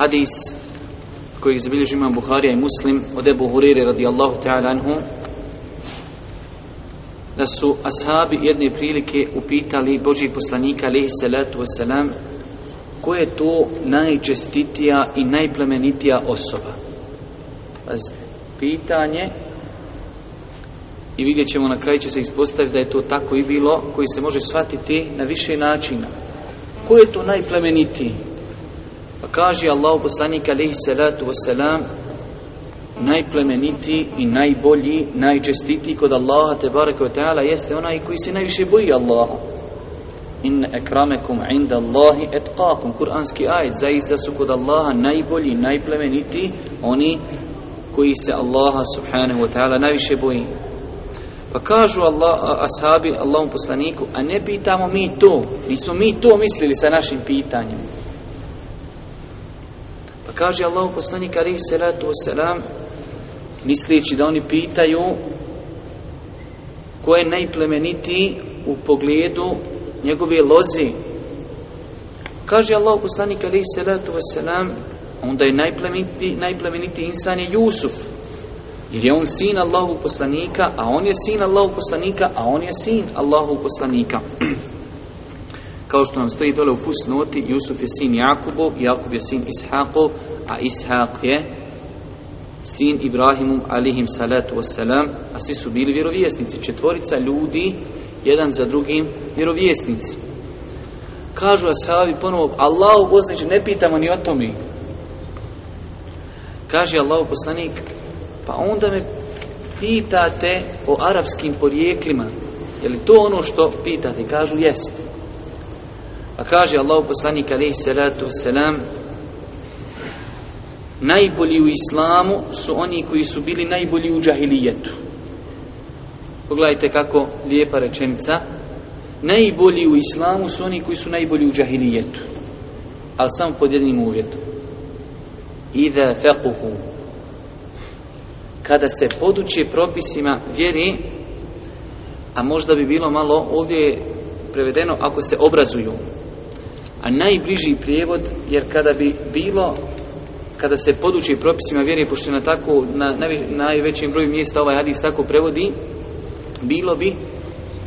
hadis koji izbilježi imam Buharija i Muslim od Ebu Huriri radijallahu ta'ala anhu da su ashabi jedne prilike upitali Božih poslanika alaihi salatu wasalam ko je to najčestitija i najplemenitija osoba pazite pitanje i vidjet ćemo na kraju će se ispostaviti da je to tako i bilo koji se može shvatiti na više načina ko je to najplemenitiji Kaže Allah poslanik alaihi salatu wasalam najplemenitiji i najbolji, najčestitiji kod Allaha te bareko ta'ala jeste onaj koji se najviše boji Allaha. In ekramekum inda Allahi etqakum. Kur'anski ajet. Zaista su kod Allaha najbolji, najplemenitiji oni koji se Allaha subhanahu wa ta'ala najviše boji. Pa kažu Allah, ashabi Allahom poslaniku, a ne pitamo mi to, nismo mi to mislili sa našim pitanjem. Pa kaže Allah poslanik alaih salatu wasalam misleći da oni pitaju ko je najplemenitiji u pogledu njegove lozi. Kaže Allah poslanik alaih salatu wasalam onda je najplemenitiji, insan je Jusuf. Jer je on sin Allahu poslanika, a on je sin Allahu poslanika, a on je sin Allahu poslanika. kao što nam stoji dole u fusnoti Jusuf je sin Jakubov, Jakub je sin Ishaqov, a Ishaq je sin Ibrahimum alihim salatu wasalam, a svi su bili vjerovjesnici, četvorica ljudi, jedan za drugim vjerovjesnici. Kažu Asavi ponovo, Allahu ne pitamo ni o tome. Kaže Allahu poslanik, pa onda me pitate o arapskim porijeklima. Je li to ono što pitate? Kažu, jest. Pa kaže Allah poslanik alaihi salatu wasalam Najbolji u islamu su oni koji su bili najbolji u džahilijetu. Pogledajte kako lijepa rečenica. Najbolji u islamu su oni koji su najbolji u džahilijetu. Ali samo pod jednim uvjetom. Iza Kada se poduče propisima vjeri, a možda bi bilo malo ovdje prevedeno ako se obrazuju a najbliži prijevod, jer kada bi bilo, kada se poduči propisima vjere, pošto na tako, na najvećem broju mjesta ovaj hadis tako prevodi, bilo bi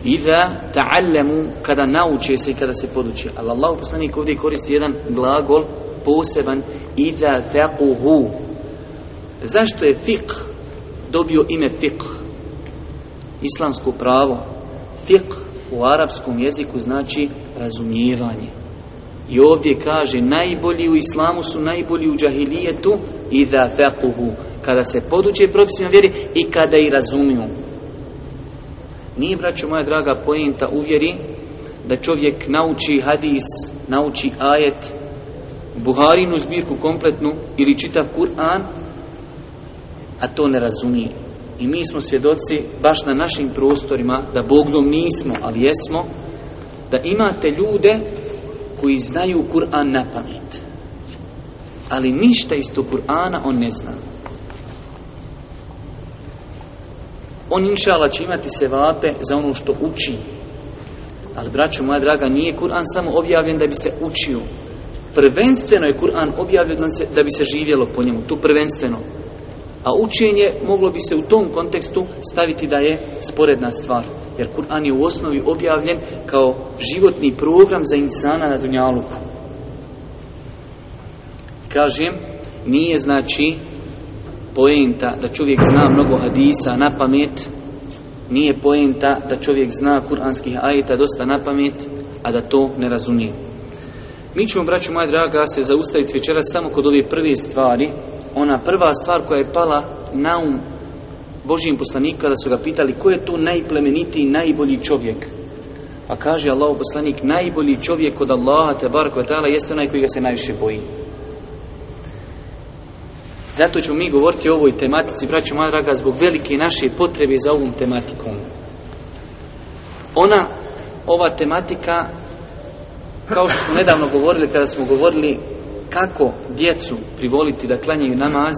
iza ta'allamu, kada nauče se i kada se poduči. Ali Allah poslanik ovdje koristi jedan glagol poseban iza faquhu. Zašto je fiqh dobio ime fiqh? Islamsko pravo. Fiqh u arapskom jeziku znači razumijevanje. I ovdje kaže najbolji u islamu su najbolji u džahilijetu i da fekuhu. Kada se poduče propisima vjeri i kada i razumiju. Nije, braćo moja draga, pojenta uvjeri da čovjek nauči hadis, nauči ajet, Buharinu zbirku kompletnu ili čitav Kur'an, a to ne razumije. I mi smo svjedoci, baš na našim prostorima, da Bogdom nismo, ali jesmo, da imate ljude koji znaju Kur'an na pamet ali ništa iz tog Kur'ana on ne zna on inšala će imati sevape za ono što uči ali braćo moja draga nije Kur'an samo objavljen da bi se učio prvenstveno je Kur'an objavljen da bi se živjelo po njemu tu prvenstveno a učenje moglo bi se u tom kontekstu staviti da je sporedna stvar jer Kur'an je u osnovi objavljen kao životni program za insana na Dunjaluku. Kažem, nije znači poenta da čovjek zna mnogo hadisa na pamet, nije poenta da čovjek zna kuranskih ajeta dosta na pamet, a da to ne razumije. Mi ćemo, braću moja draga, se zaustaviti večeras samo kod ove prve stvari. Ona prva stvar koja je pala na um Božijim poslanika kada su ga pitali ko je tu najplemenitiji, najbolji čovjek. A pa kaže Allah poslanik, najbolji čovjek od Allaha te bar jeste onaj koji ga se najviše boji. Zato ćemo mi govoriti o ovoj tematici, braću moja draga, zbog velike naše potrebe za ovom tematikom. Ona, ova tematika, kao što smo nedavno govorili, kada smo govorili kako djecu privoliti da klanjaju namaz,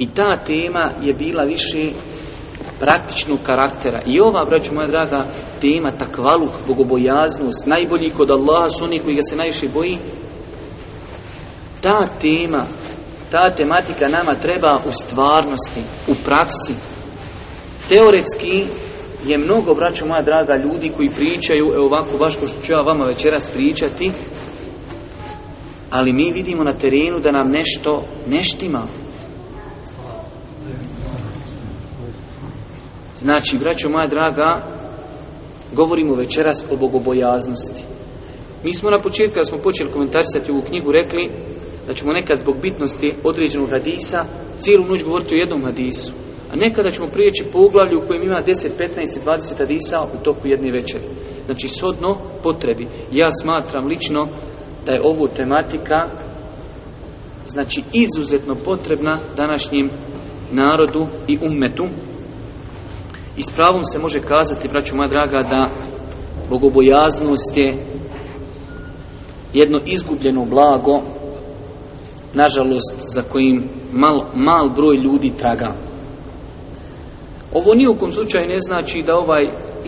i ta tema je bila više praktičnog karaktera. I ova, braću moja draga, tema takvaluk, bogobojaznost, najbolji kod Allaha su oni koji ga se najviše boji. Ta tema, ta tematika nama treba u stvarnosti, u praksi. Teoretski je mnogo, braću moja draga, ljudi koji pričaju, evo ovako baš ko što ću ja vama večeras pričati, ali mi vidimo na terenu da nam nešto neštima. Znači, braćo moja draga, govorimo večeras o bogobojaznosti. Mi smo na početku, kada smo počeli komentarisati ovu knjigu, rekli da ćemo nekad zbog bitnosti određenog hadisa cijelu noć govoriti o jednom hadisu. A nekada ćemo prijeći uglavlju u kojem ima 10, 15 i 20 hadisa u toku jedne večeri. Znači, sodno potrebi. Ja smatram lično da je ovu tematika znači izuzetno potrebna današnjem narodu i ummetu i s pravom se može kazati, braću moja draga, da bogobojaznost je jedno izgubljeno blago, nažalost, za kojim mal, mal broj ljudi traga. Ovo ni u slučaju ne znači da ovaj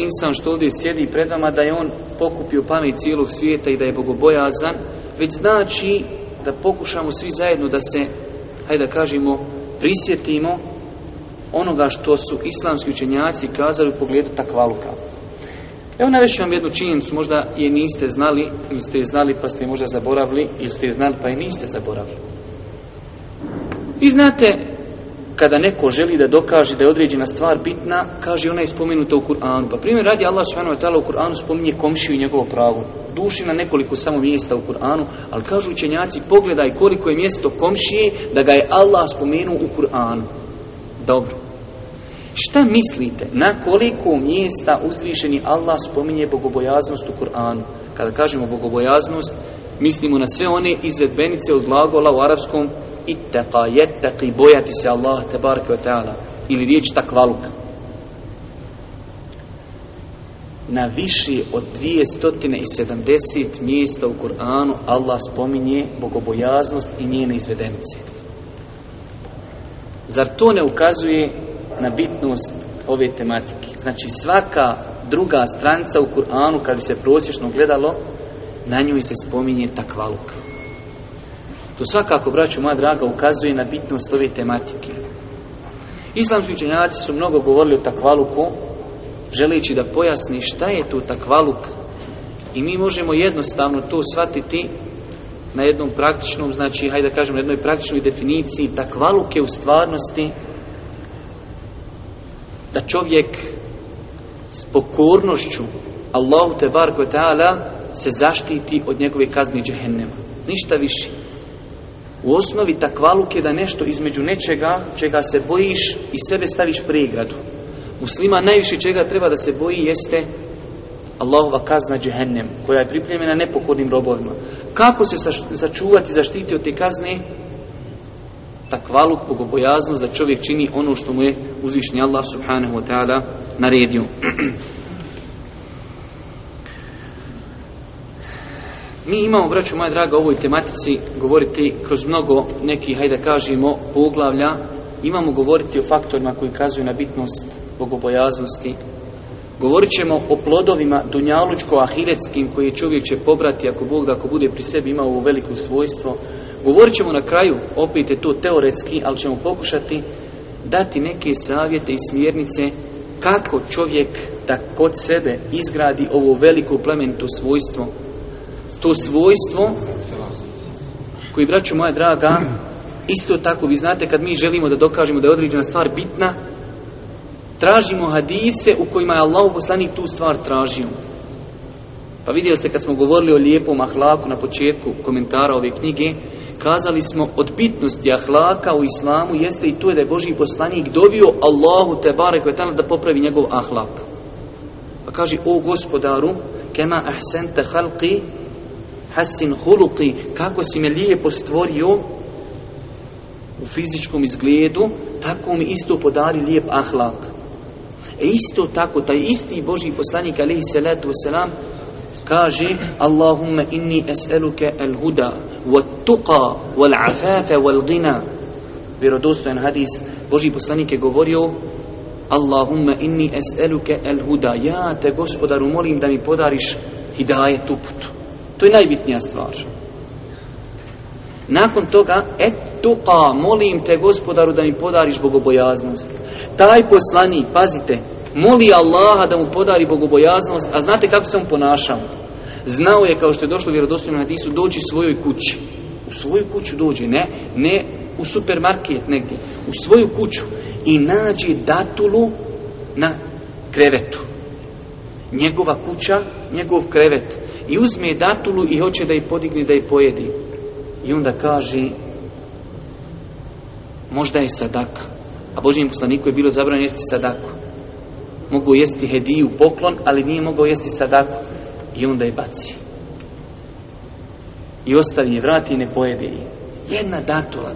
insan što ovdje sjedi pred vama, da je on pokupio pamet cijelog svijeta i da je bogobojazan, već znači da pokušamo svi zajedno da se, hajde da kažemo, prisjetimo onoga što su islamski učenjaci kazali u pogledu takvaluka. Evo ću vam jednu činjenicu, možda je niste znali, ili ste je znali pa ste je možda zaboravili, ili ste je znali pa je niste zaboravili. Vi znate, kada neko želi da dokaže da je određena stvar bitna, kaže ona je spomenuta u Kur'anu. Pa primjer radi Allah s.w.t. u Kur'anu spominje komšiju i njegovo pravo. Duši na nekoliko samo mjesta u Kur'anu, ali kažu učenjaci, pogledaj koliko je mjesto komšije da ga je Allah spomenuo u Kur'anu. Dobro. Šta mislite, na koliko mjesta uzvišeni Allah spominje bogobojaznost u Kur'anu? Kada kažemo bogobojaznost, mislimo na sve one izvedbenice od glagola u arapskom bojati se Allah, tabaraka wa ta'ala, ili riječ takvaluk. Na više od 270 mjesta u Kur'anu Allah spominje bogobojaznost i njene izvedenice. Zar to ne ukazuje na bit bitnost ove tematike. Znači svaka druga stranca u Kur'anu kad bi se prosječno gledalo, na nju se spominje takvaluk. To svakako, braću moja draga, ukazuje na bitnost ove tematike. Islamski učenjaci su mnogo govorili o takvaluku, želeći da pojasni šta je tu takvaluk i mi možemo jednostavno to shvatiti na jednom praktičnom, znači, hajde da kažem, na jednoj praktičnoj definiciji takvaluke u stvarnosti da čovjek s pokornošću Allahu te koje ta'ala se zaštiti od njegove kazni džehennema. Ništa više. U osnovi takvaluk je da nešto između nečega čega se bojiš i sebe staviš pregradu. Muslima najviše čega treba da se boji jeste Allahova kazna džehennem koja je pripremljena nepokornim robovima. Kako se sačuvati zaštiti od te kazne? takvaluk, bogobojaznost da čovjek čini ono što mu je uzvišnji Allah subhanahu wa ta'ala naredio. Mi imamo, braću moja draga, ovoj tematici govoriti kroz mnogo nekih, hajde kažemo, poglavlja. Imamo govoriti o faktorima koji kazuju na bitnost bogobojaznosti. Govorit ćemo o plodovima dunjalučko ahiretskim koje čovjek će pobrati ako Bog da ako bude pri sebi imao ovo veliko svojstvo. Govorit ćemo na kraju, opet je to teoretski, ali ćemo pokušati dati neke savjete i smjernice kako čovjek da kod sebe izgradi ovo veliko plemenito svojstvo. To svojstvo koji, braću moja draga, isto tako vi znate kad mi želimo da dokažemo da je određena stvar bitna, tražimo hadise u kojima je Allah poslanik tu stvar tražio. Pa vidjeli ste kad smo govorili o lijepom ahlaku na početku komentara ove knjige, Kazali smo od bitnosti ahlaka u islamu jeste i to je da je Boži poslanik dovio Allahu te barek da popravi njegov ahlak. Pa kaže, o gospodaru, kema ahsente halki, hasin huluki, kako si me lijepo stvorio u fizičkom izgledu, tako mi isto podari lijep ahlak. E isto tako, taj isti Boži poslanik, alaihi salatu wasalam, Kaže Allahumma inni es'eluke al huda wa tuqa wal afafe wal gina Vjerodostojan hadis Boži poslanik je govorio Allahumma inni es'eluke al huda Ja te gospodaru molim da mi podariš tu uput To je najbitnija stvar Nakon toga et tuqa molim te gospodaru da mi podariš bogobojaznost Taj poslanik, pazite Moli Allaha da mu podari bogobojaznost, a znate kako se on ponašao? Znao je, kao što je došlo u na hadisu, doći svojoj kući. U svoju kuću dođi ne, ne u supermarket negdje, u svoju kuću i nađi datulu na krevetu. Njegova kuća, njegov krevet. I uzme datulu i hoće da je podigne, da je pojedi. I onda kaže, možda je sadaka. A Božijem poslaniku je bilo zabranjeno jesti sadaku mogao jesti hediju, poklon, ali nije mogao jesti sadaku. I onda je baci. I ostavi je, vrati i ne pojede je. Jedna datula.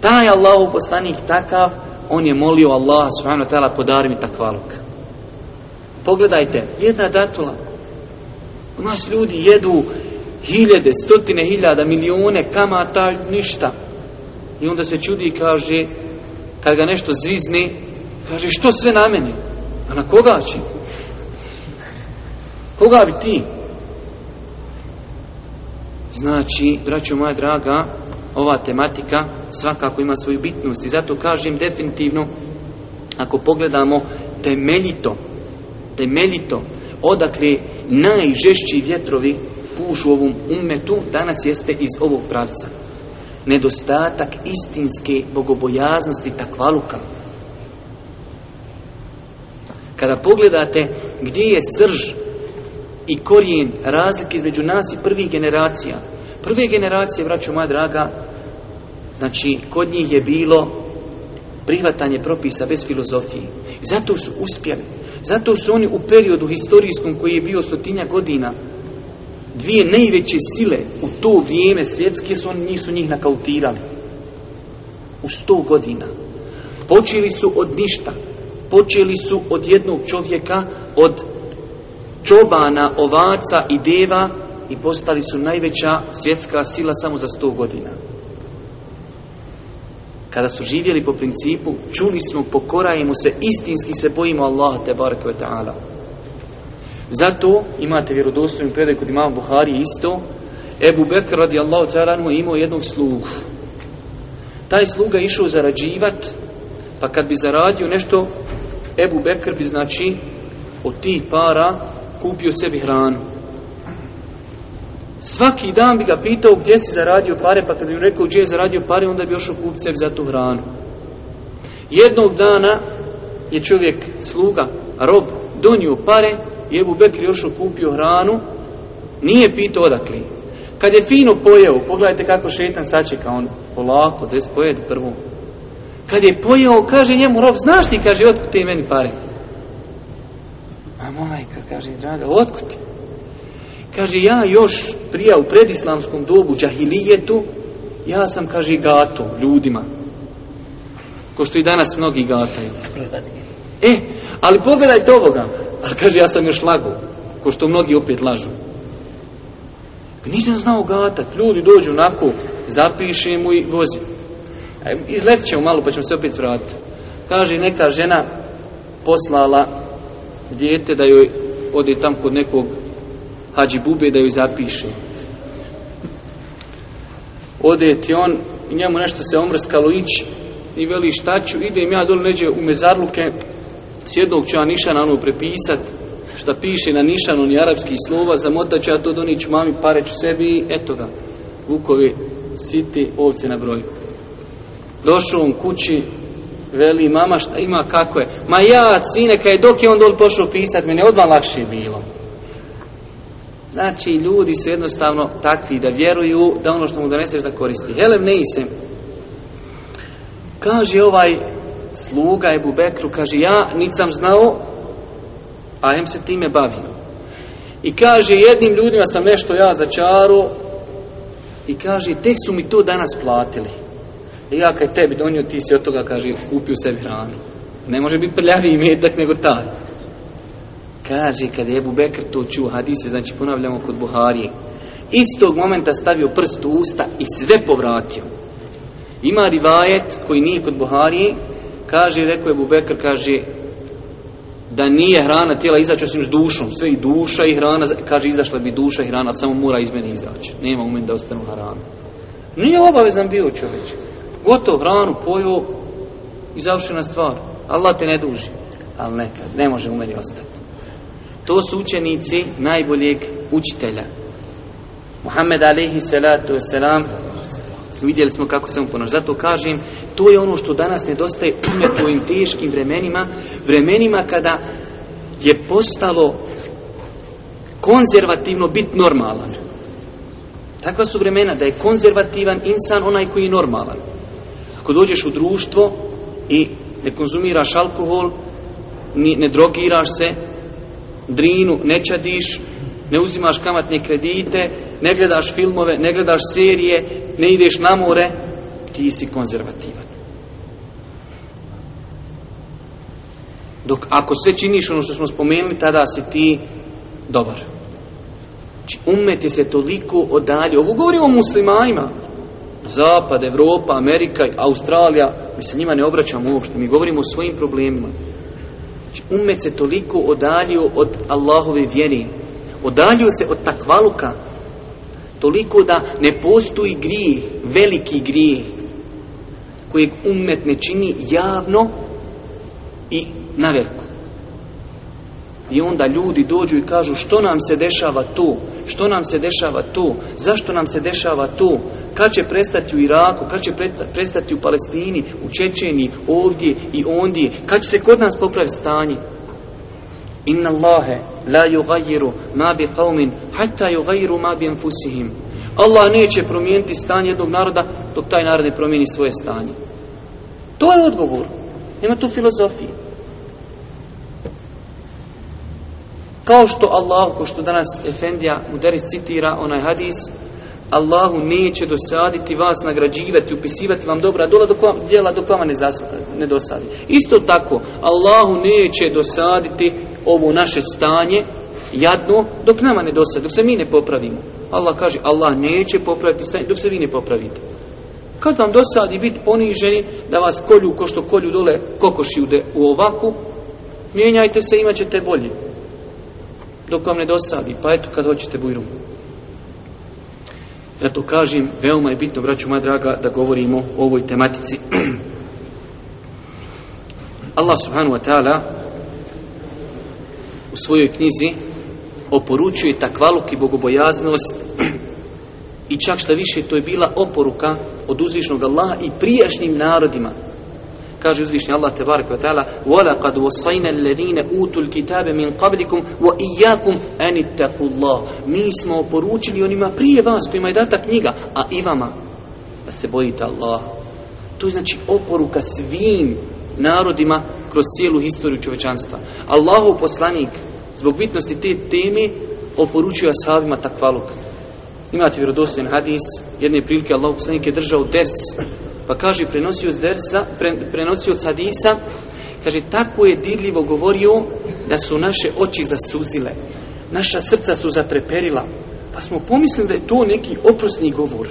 Taj Allah poslanik takav, on je molio Allah subhanahu wa ta'ala podari mi takvaluk. Pogledajte, jedna datula. U nas ljudi jedu hiljede, stotine hiljada, milijune kamata, ništa. I onda se čudi i kaže, kad ga nešto zvizne, Kaže, što sve na meni? A na koga će? Koga bi ti? Znači, braćo moja draga, ova tematika svakako ima svoju bitnost i zato kažem definitivno, ako pogledamo temeljito, temeljito, odakle najžešći vjetrovi pušu ovom umetu, danas jeste iz ovog pravca. Nedostatak istinske bogobojaznosti takvaluka. Kada pogledate gdje je srž i korijen razlike između nas i prvih generacija. Prve generacije, vraću moja draga, znači kod njih je bilo prihvatanje propisa bez filozofije. Zato su uspjeli. Zato su oni u periodu historijskom koji je bio stotinja godina dvije najveće sile u to vrijeme svjetske su oni nisu njih nakautirali. U sto godina. Počeli su od ništa počeli su od jednog čovjeka, od čobana, ovaca i deva i postali su najveća svjetska sila samo za sto godina. Kada su živjeli po principu, čuli smo, pokorajemo se, istinski se bojimo Allaha te barke ta'ala. Zato imate vjerodostojnu predaj kod imama Buhari isto, Ebu Bekr radijallahu ta'ala imao jednog slugu. Taj sluga išao zarađivat, pa kad bi zaradio nešto, Ebu Bekr bi znači od tih para kupio sebi hranu. Svaki dan bi ga pitao gdje si zaradio pare, pa kad bi mu rekao gdje je zaradio pare, onda bi još kupio sebi za tu hranu. Jednog dana je čovjek, sluga, rob, donio pare i Ebu Bekr još kupio hranu, nije pitao odakle. Kad je fino pojeo, pogledajte kako šetan sačeka on, polako, da je prvo, kad je pojeo, kaže njemu rob, znaš ti, kaže, otkud ti meni pare? A majka, kaže, draga, otkud Kaže, ja još prija u predislamskom dobu, džahilijetu, ja sam, kaže, gato ljudima. Ko što i danas mnogi gataju. E, ali pogledajte ovoga. Ali kaže, ja sam još lago. Ko što mnogi opet lažu. Nisam znao gatat. Ljudi dođu onako, zapiše mu i vozi. E, izletit ćemo malo pa ćemo se opet vratiti. Kaže neka žena poslala dijete da joj ode tam kod nekog hađi bube da joj zapiše. Ode ti on i njemu nešto se omrskalo ići i veli šta ću, idem ja dole neđe u mezarluke, s jednog ću ja nišana ono prepisat, šta piše na nišanu ni arapskih slova, zamotat ću ja to donić mami, pareć u sebi i eto ga, vukovi, siti, ovce na broju. Došao on kući, veli mama šta ima, kako je. Ma ja, sine, kaj dok je on dol pošao pisat, mene odmah lakše bilo. Znači, ljudi su jednostavno takvi da vjeruju da ono što mu doneseš da koristi. Helem ne isem. Kaže ovaj sluga Ebu Bekru, kaže ja sam znao, a im se time bavio. I kaže jednim ljudima sam nešto ja začaro i kaže tek su mi to danas platili. I ja kaj tebi donio, ti si od toga, kaže, kupio sebi hranu. Ne može biti prljavi metak nego taj. Kaže, kad je Ebu Bekr to čuo hadise, znači ponavljamo kod Buharije, istog momenta stavio prst u usta i sve povratio. Ima rivajet koji nije kod Buharije, kaže, rekao je Ebu Bekr, kaže, da nije hrana tijela izaći osim s dušom, sve i duša i hrana, kaže izašla bi duša i hrana, samo mora iz mene izaći, nema u da ostanu hrana. Nije obavezan bio čovjek. Gotovo hranu poju i završena stvar. Allah te ne duži. Ali nekad, ne može u meni ostati. To su učenici najboljeg učitelja. Muhammed alaihi salatu Vidjeli smo kako se mu Zato kažem, to je ono što danas nedostaje u ovim teškim vremenima, vremenima kada je postalo konzervativno bit normalan. Takva su vremena da je konzervativan insan onaj koji je normalan. Ako dođeš u društvo i ne konzumiraš alkohol, ne drogiraš se, drinu, ne čadiš, ne uzimaš kamatne kredite, ne gledaš filmove, ne gledaš serije, ne ideš na more, ti si konzervativan. Dok ako sve činiš ono što smo spomenuli, tada si ti dobar. Znači, umet se toliko odalje. Ovo govorimo o muslimanima. Zapad, Europa, Amerika, Australija, mi se njima ne obraćamo uopšte, mi govorimo o svojim problemima. Znači, umet se toliko odaljio od Allahove vjeri, odaljio se od takvaluka, toliko da ne postoji grijeh, veliki grijeh, kojeg umet ne čini javno i na veliko. I onda ljudi dođu i kažu što nam se dešava tu, što nam se dešava tu, zašto nam se dešava tu, kad će prestati u Iraku, kad će prestati u Palestini, u Čečeniji, ovdje i ondje, kad će se kod nas popraviti stanje? Inna Allahe la yugayiru ma bi qavmin hatta yugayiru ma bi anfusihim. Allah neće promijeniti stanje jednog naroda dok taj narod ne promijeni svoje stanje. To je odgovor. Nema tu filozofije. Kao što Allah, kao što danas Efendija Muderis citira onaj hadis, Allahu neće dosaditi vas, nagrađivati, upisivati vam dobra dola dok vam, djela dok vama ne, ne dosadi. Isto tako, Allahu neće dosaditi ovo naše stanje, jadno, dok nama ne dosadi, dok se mi ne popravimo. Allah kaže, Allah neće popraviti stanje dok se vi ne popravite. Kad vam dosadi biti poniženi, da vas kolju ko što kolju dole kokoši u ovaku, mijenjajte se, imat ćete bolje. Dok vam ne dosadi, pa eto kad hoćete bujrum. Zato kažem, veoma je bitno, braću moja draga, da govorimo o ovoj tematici. Allah subhanahu wa ta'ala u svojoj knjizi oporučuje takvaluk i bogobojaznost i čak šta više to je bila oporuka od uzvišnog Allaha i prijašnjim narodima Kaže uzvišnji Allah te barek vetala: "Wala qad wasayna alladine utul kitabe min qablikum wa iyyakum an ittaqullah." Mi smo poručili onima prije vas kojima je data knjiga, a i vama da se bojite Allaha. To je znači oporuka svim narodima kroz cijelu historiju čovečanstva. Allahov poslanik zbog bitnosti te teme oporučio ashabima takvaluk. Imate vjerodostojan hadis, jedne prilike Allahov poslanik je držao ders pa kaže prenosio od, dersa, prenosio kaže tako je dirljivo govorio da su naše oči zasuzile, naša srca su zatreperila, pa smo pomislili da je to neki oprosni govor.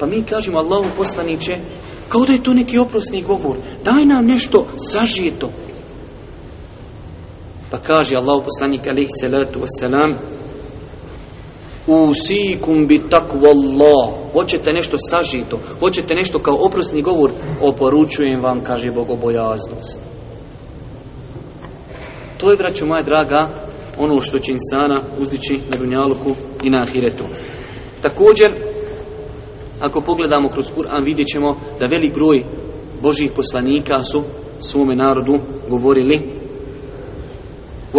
Pa mi kažemo Allahu poslaniče kao da je to neki oprosni govor, daj nam nešto sažijeto. Pa kaže Allahu poslanik alaihi salatu wasalam, Usikum bi Hoćete nešto sažito, hoćete nešto kao oprosni govor, oporučujem vam, kaže bogobojaznost. To je, braćo moja draga, ono što će insana uzdići na dunjaluku i na ahiretu. Također, ako pogledamo kroz Kur'an, vidjet ćemo da velik broj Božih poslanika su svome narodu govorili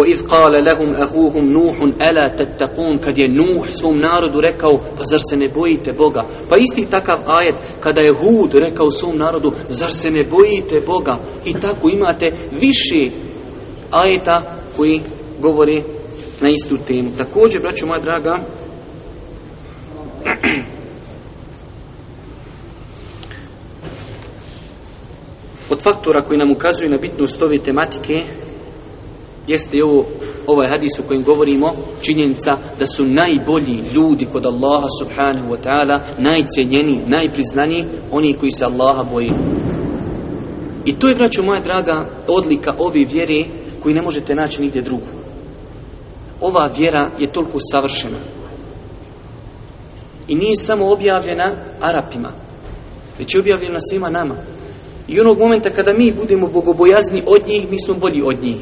iz qala lahum ahuhum Nuh ala tattaqun Kad je Nuh svom narodu rekao, pa zar se ne bojite Boga? Pa isti takav ajet, kada je Hud rekao svom narodu, zar se ne bojite Boga? I tako imate više ajeta koji govori na istu temu. Također, braćo moja draga, od faktora koji nam ukazuju na bitnost ove tematike jeste ovo, ovaj hadis o kojem govorimo činjenica da su najbolji ljudi kod Allaha subhanahu wa ta'ala najcijenjeniji, najpriznaniji oni koji se Allaha boji. I to je, braću moja draga, odlika ove vjere koji ne možete naći nigdje drugu. Ova vjera je toliko savršena. I nije samo objavljena Arapima, već je objavljena svima nama. I onog momenta kada mi budemo bogobojazni od njih, mi smo bolji od njih.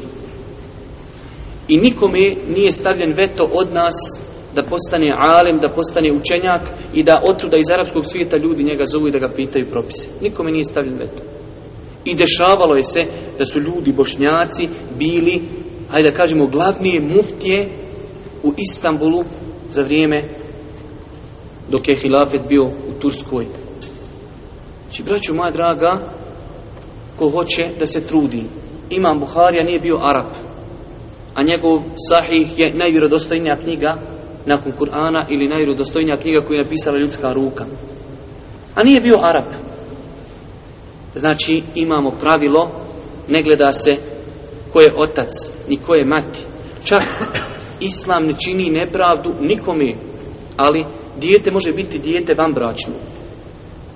I nikome nije stavljen veto od nas da postane alem, da postane učenjak i da otuda iz arapskog svijeta ljudi njega zovu i da ga pitaju propise. Nikome nije stavljen veto. I dešavalo je se da su ljudi bošnjaci bili, hajde da kažemo, glavnije muftije u Istanbulu za vrijeme dok je hilafet bio u Turskoj. Znači, braću moja draga, ko hoće da se trudi. Imam Buharija nije bio Arab a njegov sahih je najvjerodostojnija knjiga nakon Kur'ana ili najvjerodostojnija knjiga koju je napisala ljudska ruka. A nije bio Arab. Znači imamo pravilo, ne gleda se ko je otac ni ko je mati. Čak Islam ne čini nepravdu nikome, ali dijete može biti dijete vanbračno.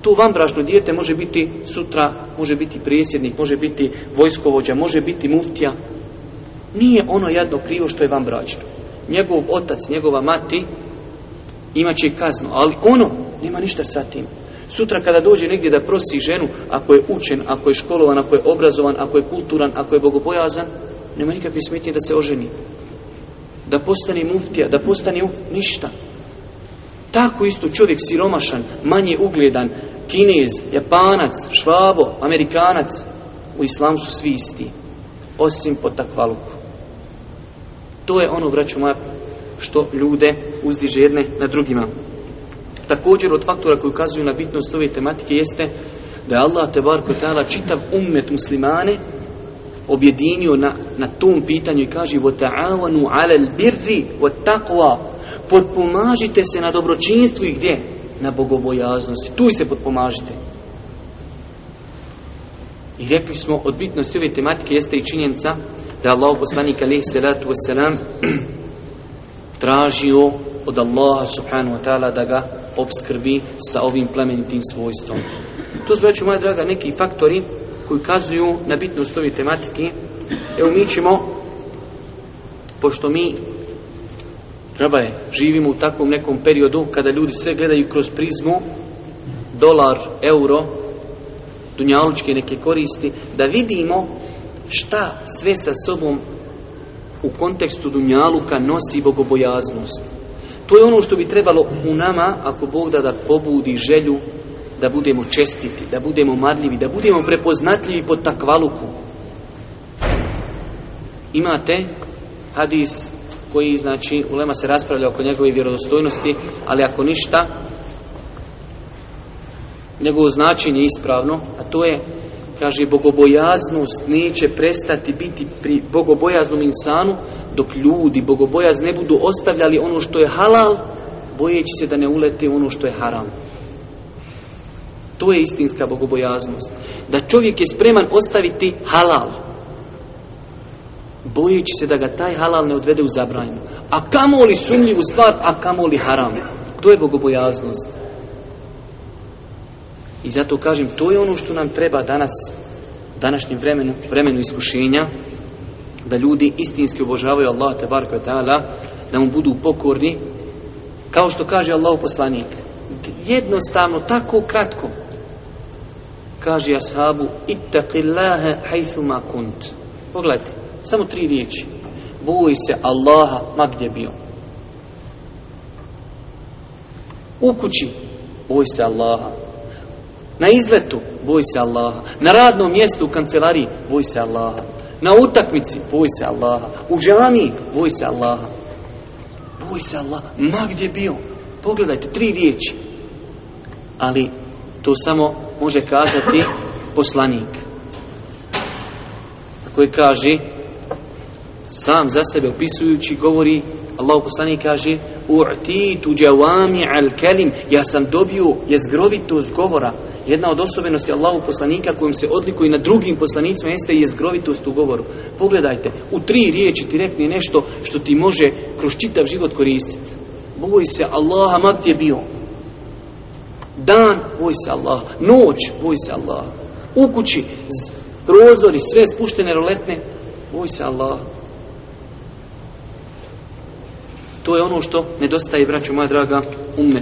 Tu vanbračno dijete može biti sutra, može biti prijesjednik, može biti vojskovođa, može biti muftija, nije ono jadno krivo što je vam bračno. Njegov otac, njegova mati imaće kaznu, ali ono nema ništa sa tim. Sutra kada dođe negdje da prosi ženu, ako je učen, ako je školovan, ako je obrazovan, ako je kulturan, ako je bogobojazan, nema nikakve smetnje da se oženi. Da postane muftija, da postane u ništa. Tako isto čovjek siromašan, manje ugledan, kinez, japanac, švabo, amerikanac, u islamu su svi isti. Osim po takvaluku. To je ono, braću moja, što ljude uzdiže jedne na drugima. Također od faktora koji ukazuju na bitnost ove tematike jeste da je Allah te tala čitav ummet muslimane objedinio na, na tom pitanju i kaže وَتَعَوَنُوا عَلَى الْبِرِّ وَتَقْوَا Potpomažite se na dobročinstvu i gdje? Na bogobojaznosti. Tu se potpomažite. I rekli smo, od bitnosti ove tematike jeste i činjenica da je Allah poslanik alaihi salatu wasalam tražio od Allaha subhanahu wa ta'ala da ga obskrbi sa ovim plemenitim svojstvom. To su već, moja draga, neki faktori koji kazuju na bitnost ove tematike. Evo mi ćemo, pošto mi Treba je, živimo u takvom nekom periodu kada ljudi sve gledaju kroz prizmu dolar, euro, dunjalučke neke koristi, da vidimo šta sve sa sobom u kontekstu Dunjaluka nosi bogobojaznost. To je ono što bi trebalo u nama, ako Bog da, da pobudi želju da budemo čestiti, da budemo marljivi, da budemo prepoznatljivi pod takvaluku. Imate hadis koji, znači, ulema se raspravlja oko njegove vjerodostojnosti, ali ako ništa, njegovo značenje je ispravno, a to je Kaže, bogobojaznost neće prestati biti pri bogobojaznom insanu, dok ljudi bogobojaz ne budu ostavljali ono što je halal, bojeći se da ne ulete ono što je haram. To je istinska bogobojaznost. Da čovjek je spreman ostaviti halal. Bojeći se da ga taj halal ne odvede u zabranju. A kamoli sumljivu stvar, a kamoli haram. To je bogobojaznost. I zato kažem, to je ono što nam treba danas, današnjem vremenu, vremenu iskušenja, da ljudi istinski obožavaju Allah te da mu budu pokorni, kao što kaže Allah poslanik. Jednostavno, tako kratko, kaže ashabu, ittaqillaha hajthuma kunt. Pogledajte, samo tri riječi. Boj se Allaha, ma gdje bio. U kući, boj se Allaha. Na izletu, boj se Allaha. Na radnom mjestu u kancelariji, boj se Allaha. Na utakmici, boj se Allaha. U džamiji, boj se Allaha. Boj se Allaha. Ma gdje bio? Pogledajte, tri riječi. Ali to samo može kazati poslanik. Koji kaže, sam za sebe opisujući, govori, Allah poslanik kaže, U'titu džavami al kelim, ja sam dobio jezgrovitost govora, jedna od osobenosti Allahu poslanika kojom se odlikuje na drugim poslanicima jeste jezgrovitost u govoru. Pogledajte, u tri riječi ti rekne nešto što ti može kroz čitav život koristiti. Boj se Allaha, ti je bio. Dan, boj se Allah. Noć, boj se Allah. U kući, prozori, sve spuštene roletne, boj se Allah. To je ono što nedostaje, braću moja draga, umne.